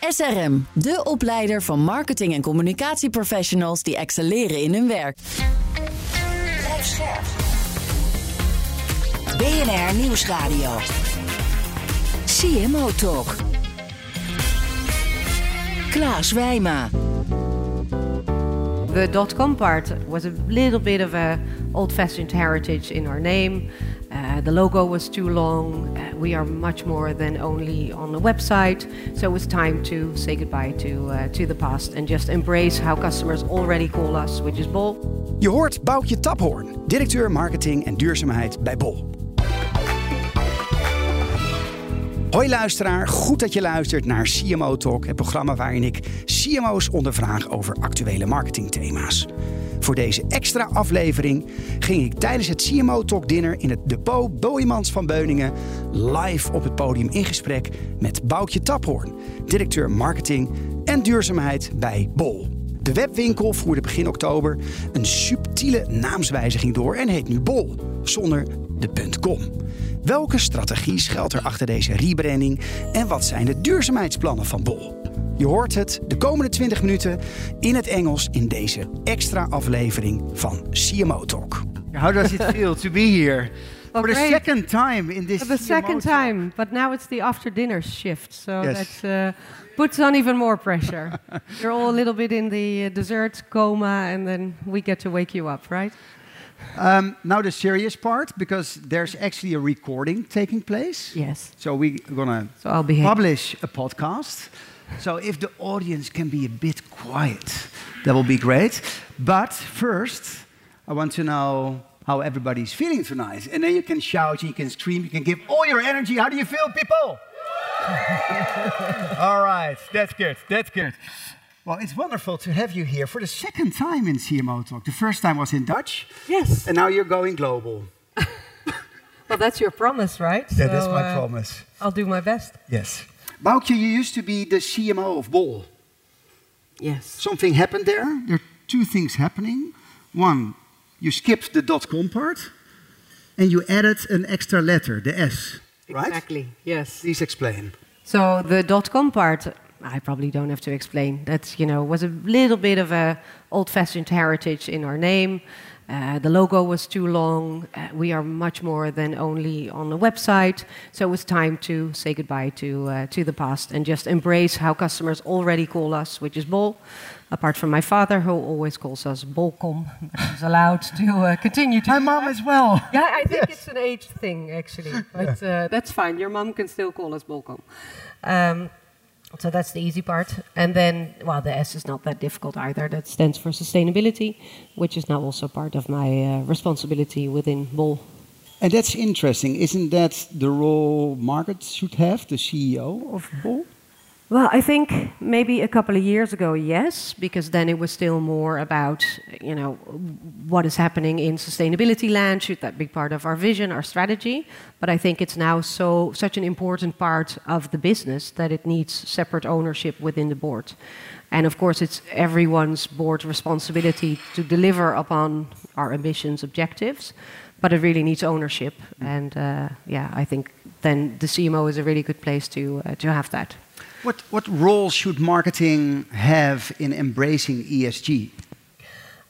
SRM, de opleider van marketing- en communicatieprofessionals die excelleren in hun werk. BNR Nieuwsradio. CMO Talk. Klaas Wijma. The dot-com part was a little bit of a old-fashioned heritage in our name. Uh, the logo was too long. Uh, we are much more than only on a website. So was time to say goodbye to, uh, to the past and just embrace how customers already call us, which is Bol. Je hoort Boukje Taphoorn, directeur marketing en duurzaamheid bij Bol. Hoi luisteraar, goed dat je luistert naar CMO Talk, het programma waarin ik CMO's ondervraag over actuele marketingthema's. Voor deze extra aflevering ging ik tijdens het CMO Talk Dinner in het depot Boeimans van Beuningen live op het podium in gesprek met Boukje Taphoorn, directeur marketing en duurzaamheid bij Bol. De webwinkel voerde begin oktober een subtiele naamswijziging door en heet nu Bol, zonder de .com. Welke strategie schuilt er achter deze rebranding en wat zijn de duurzaamheidsplannen van Bol? Je hoort het de komende 20 minuten in het Engels in deze extra aflevering van CMO Talk. How does it feel to be here Well, for the great. second time in this? The CMO second talk? time, but now it's the after dinner shift. So Yes. that uh, puts on even more pressure. You're all a little bit in the uh, dessert coma, and then we get to wake you up, right? Um, now the serious part, because there's actually a recording taking place. Yes. So we're gonna So I'll publish a podcast. So if the audience can be a bit quiet, that will be great. But first, I want to know how everybody's feeling tonight. And then you can shout, you can scream, you can give all your energy. How do you feel, people? all right, that's good, that's good. Well, it's wonderful to have you here for the second time in CMO Talk. The first time was in Dutch, Yes. and now you're going global. Well, that's your promise, right? Yeah, that's So, my uh, promise. I'll do my best. Yes. Boukje, you used to be the CMO of Bol. Yes. Something happened there. There are two things happening. One, you skipped the dot com part, and you added an extra letter, the S. Right? Exactly. Yes. Please explain. So the dot-com part, I probably don't have to explain. That's you know was a little bit of a old-fashioned heritage in our name. Uh, the logo was too long. Uh, we are much more than only on the website. So it was time to say goodbye to uh, to the past and just embrace how customers already call us, which is Bol. Apart from my father, who always calls us Bolcom, he's allowed to uh, continue to. My mom as well. Yeah, I think it's an age thing actually, but uh, that's fine. Your mom can still call us Bolcom. Um, so that's the easy part. And then, well, the S is not that difficult either. That stands for sustainability, which is now also part of my uh, responsibility within Bol. And that's interesting. Isn't that the role Margaret should have, the CEO of Bol? Well, I think maybe a couple of years ago, yes, because then it was still more about, you know, what is happening in sustainability land. Should that be part of our vision, our strategy? But I think it's now so such an important part of the business that it needs separate ownership within the board. And of course, it's everyone's board responsibility to deliver upon our ambitions, objectives. But it really needs ownership, and uh, yeah, I think then the CMO is a really good place to uh, to have that. What, what role should marketing have in embracing ESG?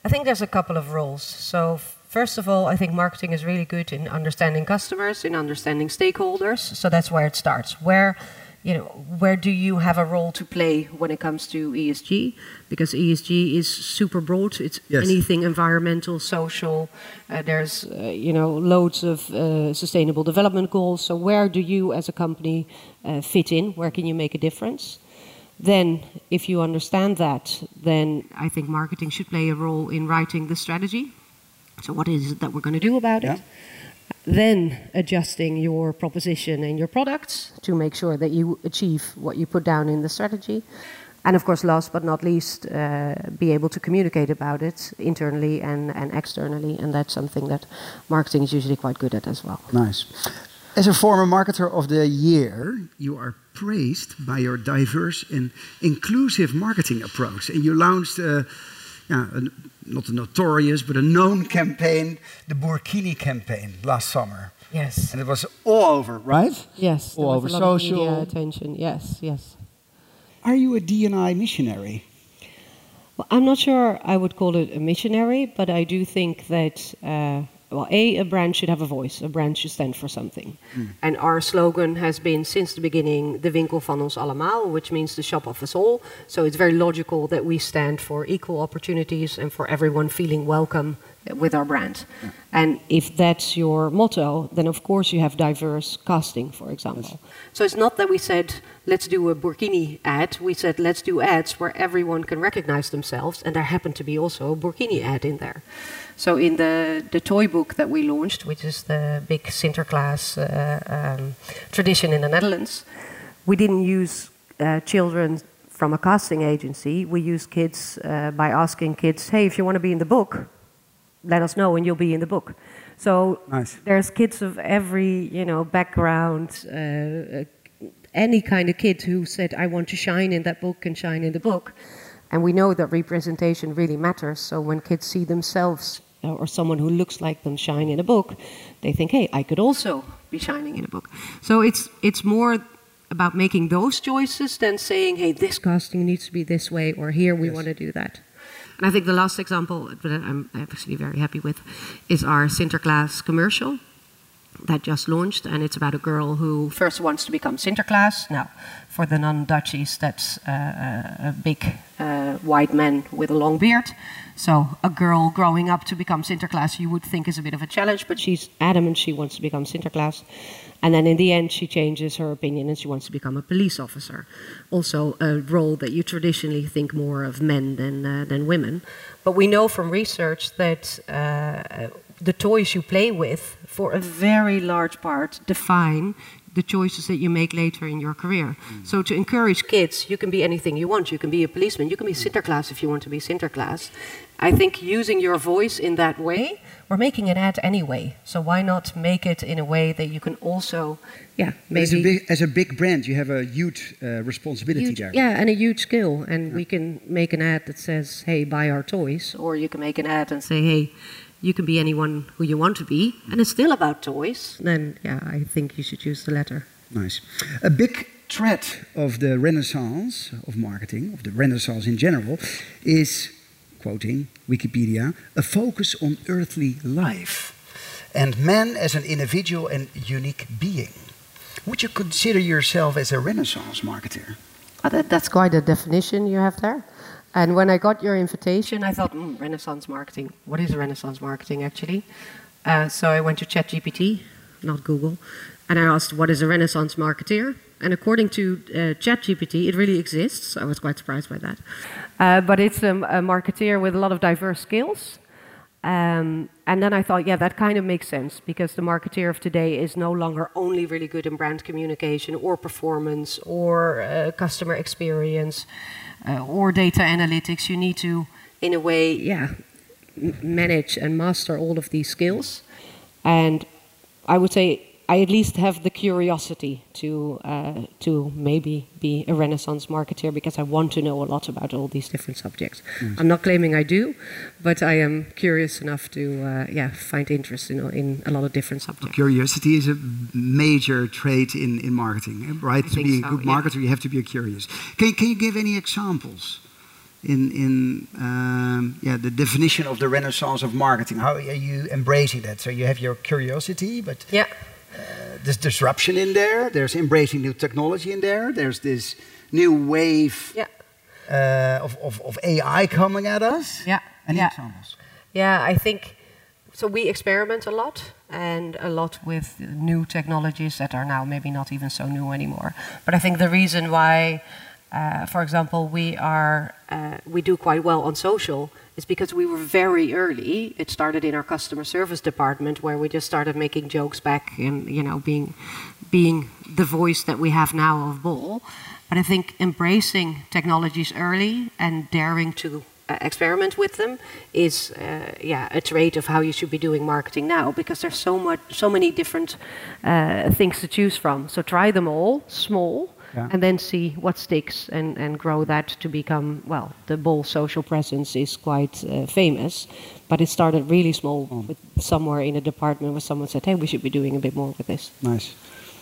I think there's a couple of roles. So, first of all, I think marketing is really good in understanding customers, in understanding stakeholders. So that's where it starts. Where, you know, where do you have a role to play when it comes to ESG? Because ESG is super broad. It's Yes. anything environmental, social. Uh, there's, uh, you know, loads of uh, sustainable development goals. So where do you, as a company, uh, fit in? Where can you make a difference? then if you understand that, then I think marketing should play a role in writing the strategy. So what is it that we're going to do about it? Then adjusting your proposition and your products to make sure that you achieve what you put down in the strategy. And of course, last but not least, uh, be able to communicate about it internally and, and externally. And that's something that marketing is usually quite good at as well. Nice. As a former marketer of the year, you are praised by your diverse and inclusive marketing approach. And you launched, uh, yeah, a, not a notorious, but a known campaign, the Burkini campaign, last summer. Yes. And it was all over, right? Yes. All over social. media attention. Yes. Yes. Are you a D&I missionary? Well, I'm not sure I would call it a missionary, but I do think that, uh, well, A, a brand should have a voice. A brand should stand for something. Hmm. And our slogan has been since the beginning, de winkel van ons allemaal, which means the shop of us all. So it's very logical that we stand for equal opportunities and for everyone feeling welcome with our brand. And if that's your motto, then of course you have diverse casting, for example. So it's not that we said, let's do a Burkini ad. We said, let's do ads where everyone can recognize themselves. And there happened to be also a Burkini ad in there. So in the, the toy book that we launched, which is the big Sinterklaas uh, um, tradition in the Netherlands, we didn't use uh, children from a casting agency. We used kids uh, by asking kids, hey, if you want to be in the book, let us know and you'll be in the book. So Nice. there's kids of every you know background, uh, any kind of kid who said I want to shine in that book and shine in the book, and we know that representation really matters. So when kids see themselves uh, or someone who looks like them shine in a book, they think, hey, I could also be shining in a book. So it's it's more about making those choices than saying, hey, this casting needs to be this way or here we want to do that. And I think the last example that I'm actually very happy with is our Sinterklaas commercial that just launched, and it's about a girl who first wants to become Sinterklaas. Now, for the non-Dutchies, that's uh, a big uh, white man with a long beard. So, a girl growing up to become Sinterklaas, you would think is a bit of a challenge, but she's adamant she wants to become Sinterklaas. And then in the end, she changes her opinion and she wants to become a police officer. Also, a role that you traditionally think more of men than, uh, than women. But we know from research that uh, the toys you play with, for a very large part, define the choices that you make later in your career. So to encourage kids, you can be anything you want. You can be a policeman. You can be Sinterklaas if you want to be Sinterklaas. I think using your voice in that way, we're making an ad anyway. So why not make it in a way that you can also, yeah, As a, maybe big, as a big brand, you have a huge uh, responsibility huge, there. yeah, and a huge skill. And we can make an ad that says, "Hey, buy our toys," or you can make an ad and say, "Hey." You can be anyone who you want to be, and it's still about toys. Then, yeah, I think you should use the latter. Nice. A big threat of the renaissance of marketing, of the renaissance in general, is, quoting Wikipedia, a focus on earthly life and man as an individual and unique being. Would you consider yourself as a renaissance marketer? Oh, that, that's quite a definition you have there. And when I got your invitation, I thought, mm, Renaissance marketing. What is Renaissance marketing actually? Uh, so I went to ChatGPT, not Google, and I asked, what is a Renaissance marketeer? And according to uh, ChatGPT, it really exists. I was quite surprised by that. Uh, but it's a marketeer with a lot of diverse skills. Um, and then I thought, yeah, that kind of makes sense because the marketeer of today is no longer only really good in brand communication or performance or uh, customer experience uh, or data analytics. You need to, in a way, yeah, manage and master all of these skills. And I would say I at least have the curiosity to uh, to maybe be a Renaissance marketeer because I want to know a lot about all these different subjects. I'm not claiming I do, but I am curious enough to uh, yeah find interest in in a lot of different subjects. Curiosity is a major trait in, in marketing, eh, right? I to think be a so, good yeah. marketer, you have to be curious. Can, can you give any examples in, in um, yeah, the definition of the renaissance of marketing? How are you embracing that? So you have your curiosity, but Yeah. There's disruption in there, there's embracing new technology in there, there's this new wave Yeah. uh, of, of, of AI coming at us. Yeah. Any yeah. examples? Yeah, I think so. We experiment a lot and a lot with new technologies that are now maybe not even so new anymore. But I think the reason why Uh, for example, we are uh, we do quite well on social. It's because we were very early. It started in our customer service department where we just started making jokes back and you know being being the voice that we have now of Bol. But I think embracing technologies early and daring to uh, experiment with them is uh, yeah a trait of how you should be doing marketing now because there's so much so many different uh, things to choose from. So try them all small Yeah. and then see what sticks and, and grow that to become, well, the Bol social presence is quite uh, famous, but it started really small with somewhere in a department where someone said, hey, we should be doing a bit more with this. Nice.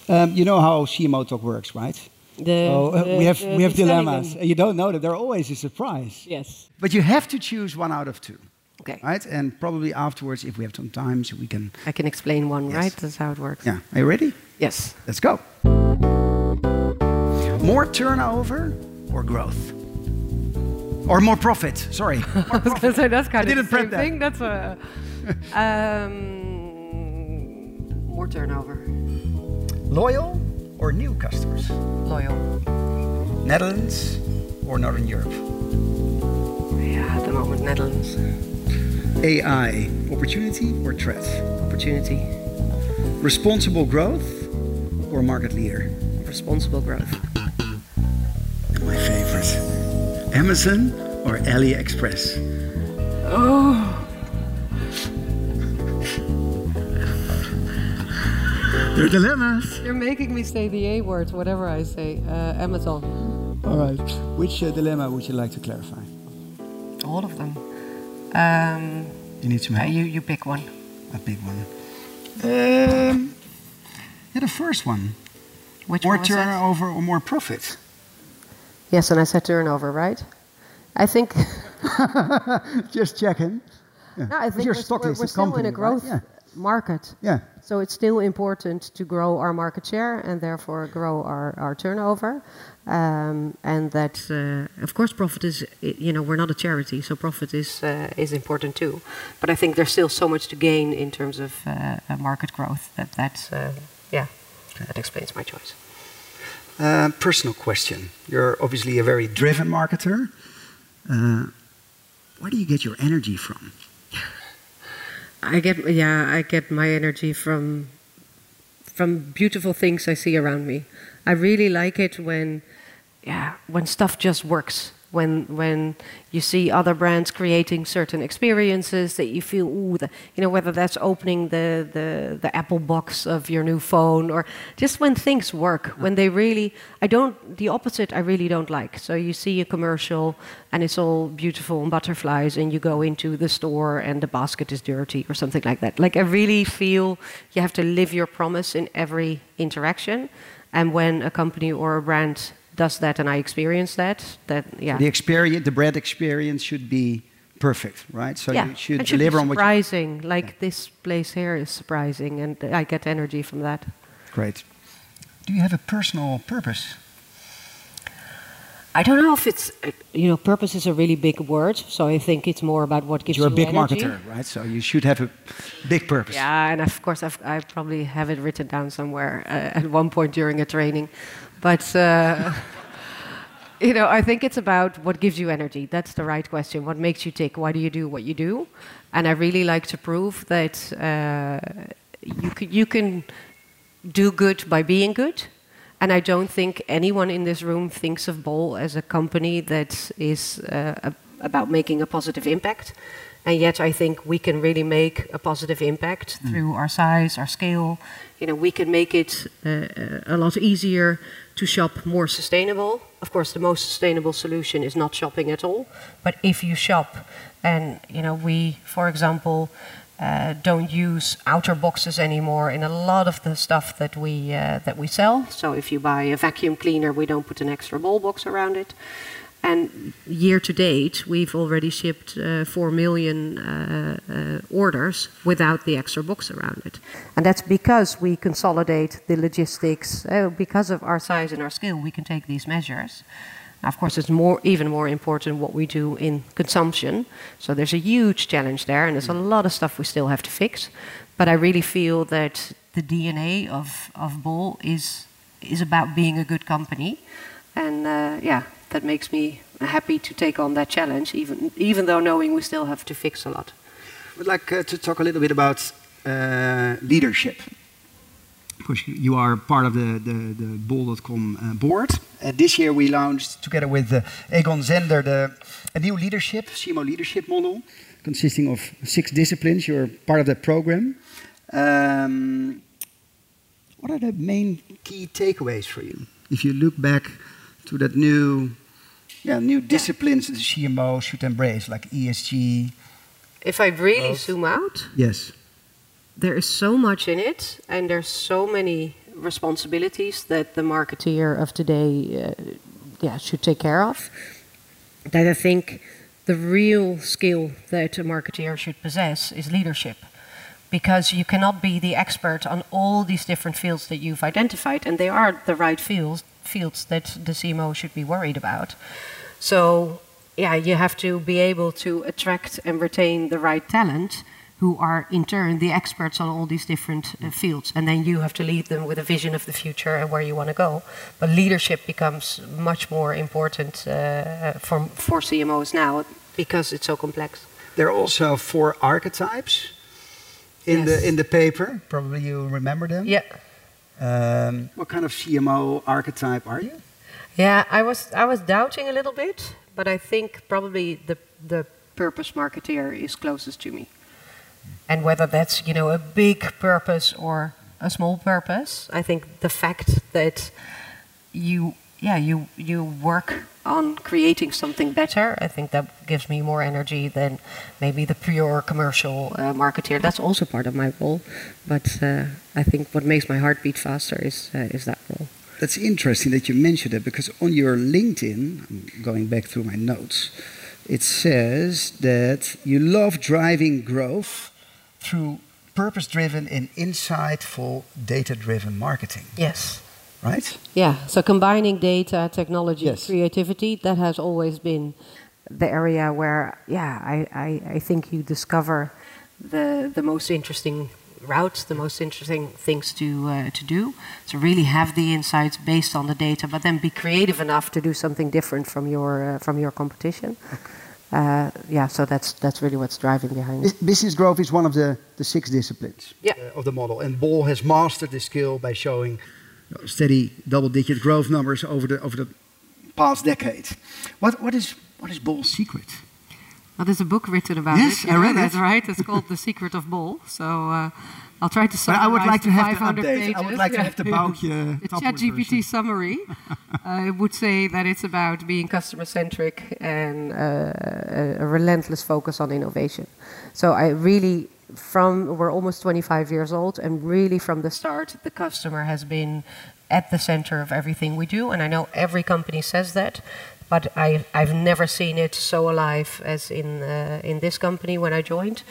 Um, you know how CMO talk works, right? The, so uh, the- we have the- we have dilemmas. them. And you don't know that they're always a surprise. Yes. But you have to choose one out of two, Okay. right? And probably afterwards, if we have some time, so we can. I can explain one, Yes. right? That's how it works. Yeah. Are you ready? Yes. Let's go. More turnover or growth? Or more profit? Sorry. I was going to say that's kind I of didn't print same that. thing. That's a um, more turnover. Loyal or new customers? Loyal. Netherlands or Northern Europe? Yeah, at the moment, Netherlands. AI, opportunity or threat? Opportunity. Responsible growth or market leader? Responsible growth. Amazon or AliExpress? Oh. There are dilemmas. You're making me say the A words, whatever I say. Uh, Amazon. All right. Which uh, dilemma would you like to clarify? All of them. Um, You need some uh, help. you, you pick one. A big one. Um, yeah, the first one. Which More one was that? turnover or more profit? Yes, and I said turnover, right? I think. Just checking. Yeah. No, I think we're, stock we're, we're still company, in a right? growth Yeah. market. Yeah. So it's still important to grow our market share and therefore grow our, our turnover. Um, and that, uh, of course, profit is, you know, we're not a charity, so profit is, uh, is important too. But I think there's still so much to gain in terms of uh, uh, market growth that that's, uh, yeah, that explains my choice. Uh, personal question. You're obviously a very driven marketer. Uh, where do you get your energy from? I get yeah, I get my energy from from beautiful things I see around me. I really like it when yeah, when stuff just works. When when you see other brands creating certain experiences that you feel ooh, the, you know whether that's opening the, the the Apple box of your new phone or just when things work, when they really I don't the opposite I really don't like. So you see a commercial and it's all beautiful and butterflies and you go into the store and the basket is dirty or something like that. Like I really feel you have to live your promise in every interaction. And when a company or a brand does that and I experience that, that yeah. The experience, the bread experience should be perfect, right? So yeah, you should it should deliver be on what you... surprising. Like this place here is surprising, and I get energy from that. Great. Do you have a personal purpose? I don't know if it's uh, you know purpose is a really big word, so I think it's more about what gives you you're a you big energy. marketer, right? So you should have a big purpose. Yeah, and of course I've, I probably have it written down somewhere uh, at one point during a training, but. Uh, You know, I think it's about what gives you energy. That's the right question. What makes you tick? Why do you do what you do? And I really like to prove that uh, you can, you can do good by being good. And I don't think anyone in this room thinks of Bol as a company that is uh, a- about making a positive impact. And yet, I think we can really make a positive impact through our size, our scale. You know, we can make it uh, uh, a lot easier to shop more sustainable. Of course, the most sustainable solution is not shopping at all. But if you shop, and you know, we, for example, uh, don't use outer boxes anymore in a lot of the stuff that we uh, that we sell. So if you buy a vacuum cleaner, we don't put an extra ball box around it. And year to date, we've already shipped uh, 4 million uh, uh, orders without the extra box around it. And that's because we consolidate the logistics. Uh, because of our size and our scale, we can take these measures. Of course, it's more, even more important what we do in consumption. So there's a huge challenge there, and there's a lot of stuff we still have to fix. But I really feel that the DNA of, of Bol is, is about being a good company. And uh, yeah, that makes me happy to take on that challenge, even even though knowing we still have to fix a lot. I'd like uh, to talk a little bit about uh, leadership. Because you- you are part of the, the, the Bol.com uh, board. And this year we launched, together with uh, Egon Zehnder, the, a new leadership, CMO leadership model, consisting of six disciplines. You're part of that program. Um, what are the main key takeaways for you? If you look back to that new, yeah, new disciplines that the CMO should embrace, like ESG. If I really zoom out, Yes. there is so much in it, and there's so many responsibilities that the marketeer of today, uh, yeah, should take care of. That I think the real skill that a marketeer should possess is leadership, because you cannot be the expert on all these different fields that you've identified, and they are the right fields fields that the CMO should be worried about. So, yeah, you have to be able to attract and retain the right talent who are in turn the experts on all these different uh, fields. And then you have to lead them with a vision of the future and where you want to go. But leadership becomes much more important uh, for, for CMOs now because it's so complex. There are also four archetypes in Yes. the in the paper. Probably you remember them. Yeah. Um, what kind of CMO archetype are you? Yeah, I was I was doubting a little bit, but I think probably the the purpose marketeer is closest to me. And whether that's you know a big purpose or a small purpose, I think the fact that you yeah you you work on creating something better, I think that gives me more energy than maybe the pure commercial uh, marketeer. That's also part of my role, but uh, I think what makes my heart beat faster is uh, is that role. That's interesting that you mentioned it because on your LinkedIn, I'm going back through my notes, it says that you love driving growth through purpose driven and insightful data driven marketing, Yes. Right? Yeah, so combining data, technology, Yes. creativity, that has always been the area where, yeah, I, I, I think you discover the, the most interesting routes, the most interesting things to, uh, to do. To really have the insights based on the data, but then be creative enough to do something different from your, uh, from your competition. Uh, yeah, so that's, that's really what's driving behind it. Business growth is one of the, the six disciplines Yeah. uh, of the model, and Bol has mastered this skill by showing steady double-digit growth numbers over the over the past decade. What what is what is Bol's secret? Well, there's a book written about Yes, it. I read That's it. right. It's called The Secret of Bol. So uh, I'll try to But summarize I would like to have the 500 update. pages. I would like to have the boukje The ChatGPT summary. uh, would say that it's about being customer centric and uh, a relentless focus on innovation. So I really, from we're almost 25 years old, and really from the start, the customer has been at the center of everything we do. And I know every company says that, but I, I've never seen it so alive as in uh, in this company when I joined.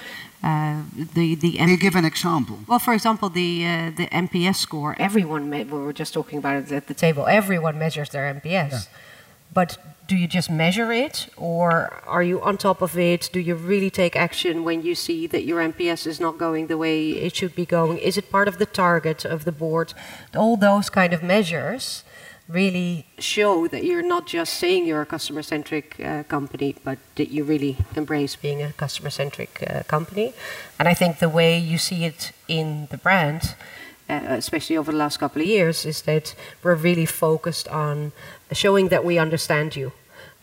Uh, the the Can you give an example? well, for example, the uh, the NPS score. Everyone, we were just talking about it at the table. Everyone measures their NPS, but do you just measure it, or are you on top of it? Do you really take action when you see that your NPS is not going the way it should be going? Is it part of the target of the board? All those kind of measures really show that you're not just saying you're a customer centric uh, company, but that you really embrace being a customer centric uh, company. And I think the way you see it in the brand, uh, especially over the last couple of years, is that we're really focused on showing that we understand you.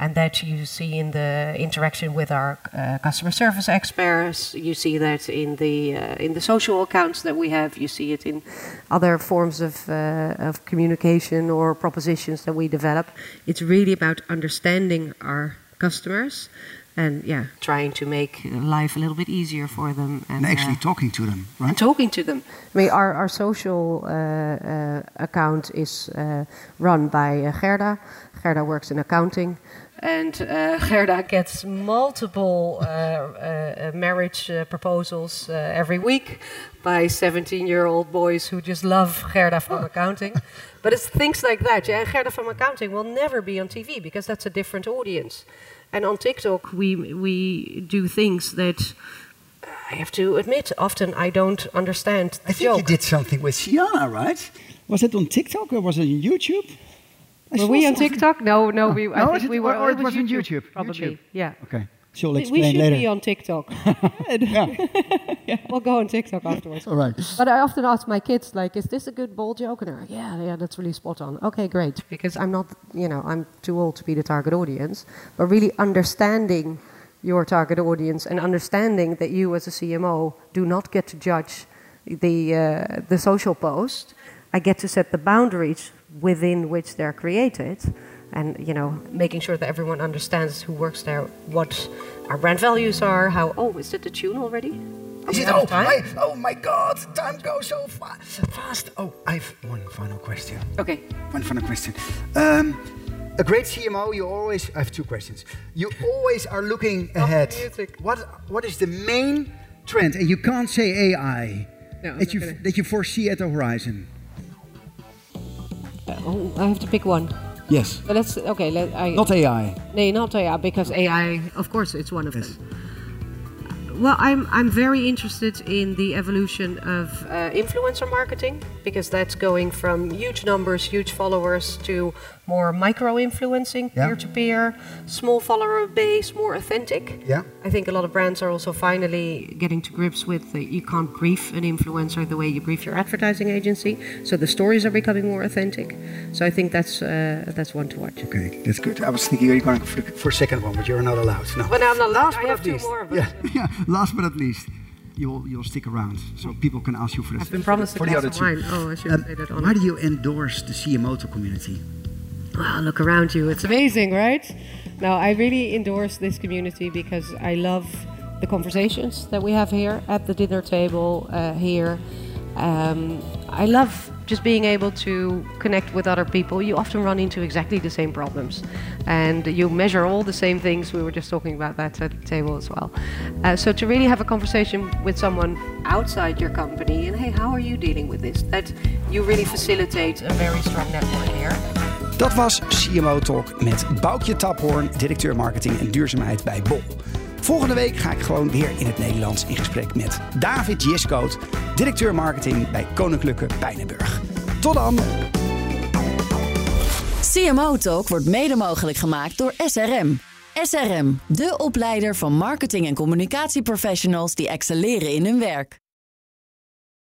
And that you see in the interaction with our uh, customer service experts. You see that in the uh, in the social accounts that we have. You see it in other forms of uh, of communication or propositions that we develop. It's really about understanding our customers, and yeah, trying to make life a little bit easier for them. And actually uh, talking to them, and right? talking to them. I mean, our, our social uh, uh, account is uh, run by uh, Gerda. Gerda works in accounting. And uh, Gerda gets multiple uh, uh, marriage uh, proposals uh, every week by 17 year old boys who just love Gerda from accounting. But it's things like that. Yeah, and Gerda from accounting will never be on TV because that's a different audience. And on TikTok, we, we do things that I have to admit, often I don't understand the I think you did something with Sienna, right? Was it on TikTok or was it on YouTube? Were we on TikTok? No, no, ah. we. I No, think it- we were. or- or it was was on YouTube? Probably, YouTube. yeah. Okay. She'll We- explain we should later. be on TikTok. Yeah, We'll go on TikTok afterwards. All right. But I often ask my kids, like, is this a good Bol joke? And they're like, yeah, yeah, that's really spot on. Okay, great. Because I'm not, you know, I'm too old to be the target audience. But really understanding your target audience and understanding that you as a CMO do not get to judge the, uh, the social post. I get to set the boundaries within which they're created. And, you know, making sure that everyone understands who works there, what our brand values are, how, oh, is that the tune already? Is it? out Oh, time? I, oh my God! Time goes so fa- fast. Oh, I've one final question. Okay. One final question. Um, a great CMO, you always. I have two questions. You always are looking ahead. music. What What is the main trend? And you can't say AI. No, that you gonna. that you foresee at the horizon. Oh, I have to pick one. Yes. But let's okay. Let, I, Not AI. no, not AI because AI, of course, it's one of them. Well, I'm I'm very interested in the evolution of uh, influencer marketing because that's going from huge numbers, huge followers to more micro influencing, Yeah. peer to peer, small follower base, more authentic. Yeah. I think a lot of brands are also finally getting to grips with that you can't brief an influencer the way you brief your advertising agency. So the stories are becoming more authentic. So I think that's uh, that's one to watch. Okay, that's good. I was thinking you're going for, for a second one, but you're not allowed. No. But I'm not Last I have two more. Yeah, yeah. Last but not least, you'll you'll stick around, so people can ask you for This. I've been promised a for the other of two. wine. Oh, I should Um, say that on. why do you endorse the CMO community? Wow, look around you. It's amazing, right? Now, I really endorse this community because I love the conversations that we have here at the dinner table uh, here. Um, I love just being able to connect with other people. You often run into exactly the same problems, and you measure all the same things. We were just talking about that at the table as well. Uh, so to really have a conversation with someone outside your company, and hey, how are you dealing with this? That you really facilitate a very strong network here. Dat was CMO Talk met Boukje Taphoorn, directeur marketing en duurzaamheid bij Bol. Volgende week ga ik gewoon weer in het Nederlands in gesprek met David Jeskoot, directeur marketing bij Koninklijke Pijnenburg. Tot dan! CMO Talk wordt mede mogelijk gemaakt door SRM. SRM, de opleider van marketing- en communicatieprofessionals die excelleren in hun werk.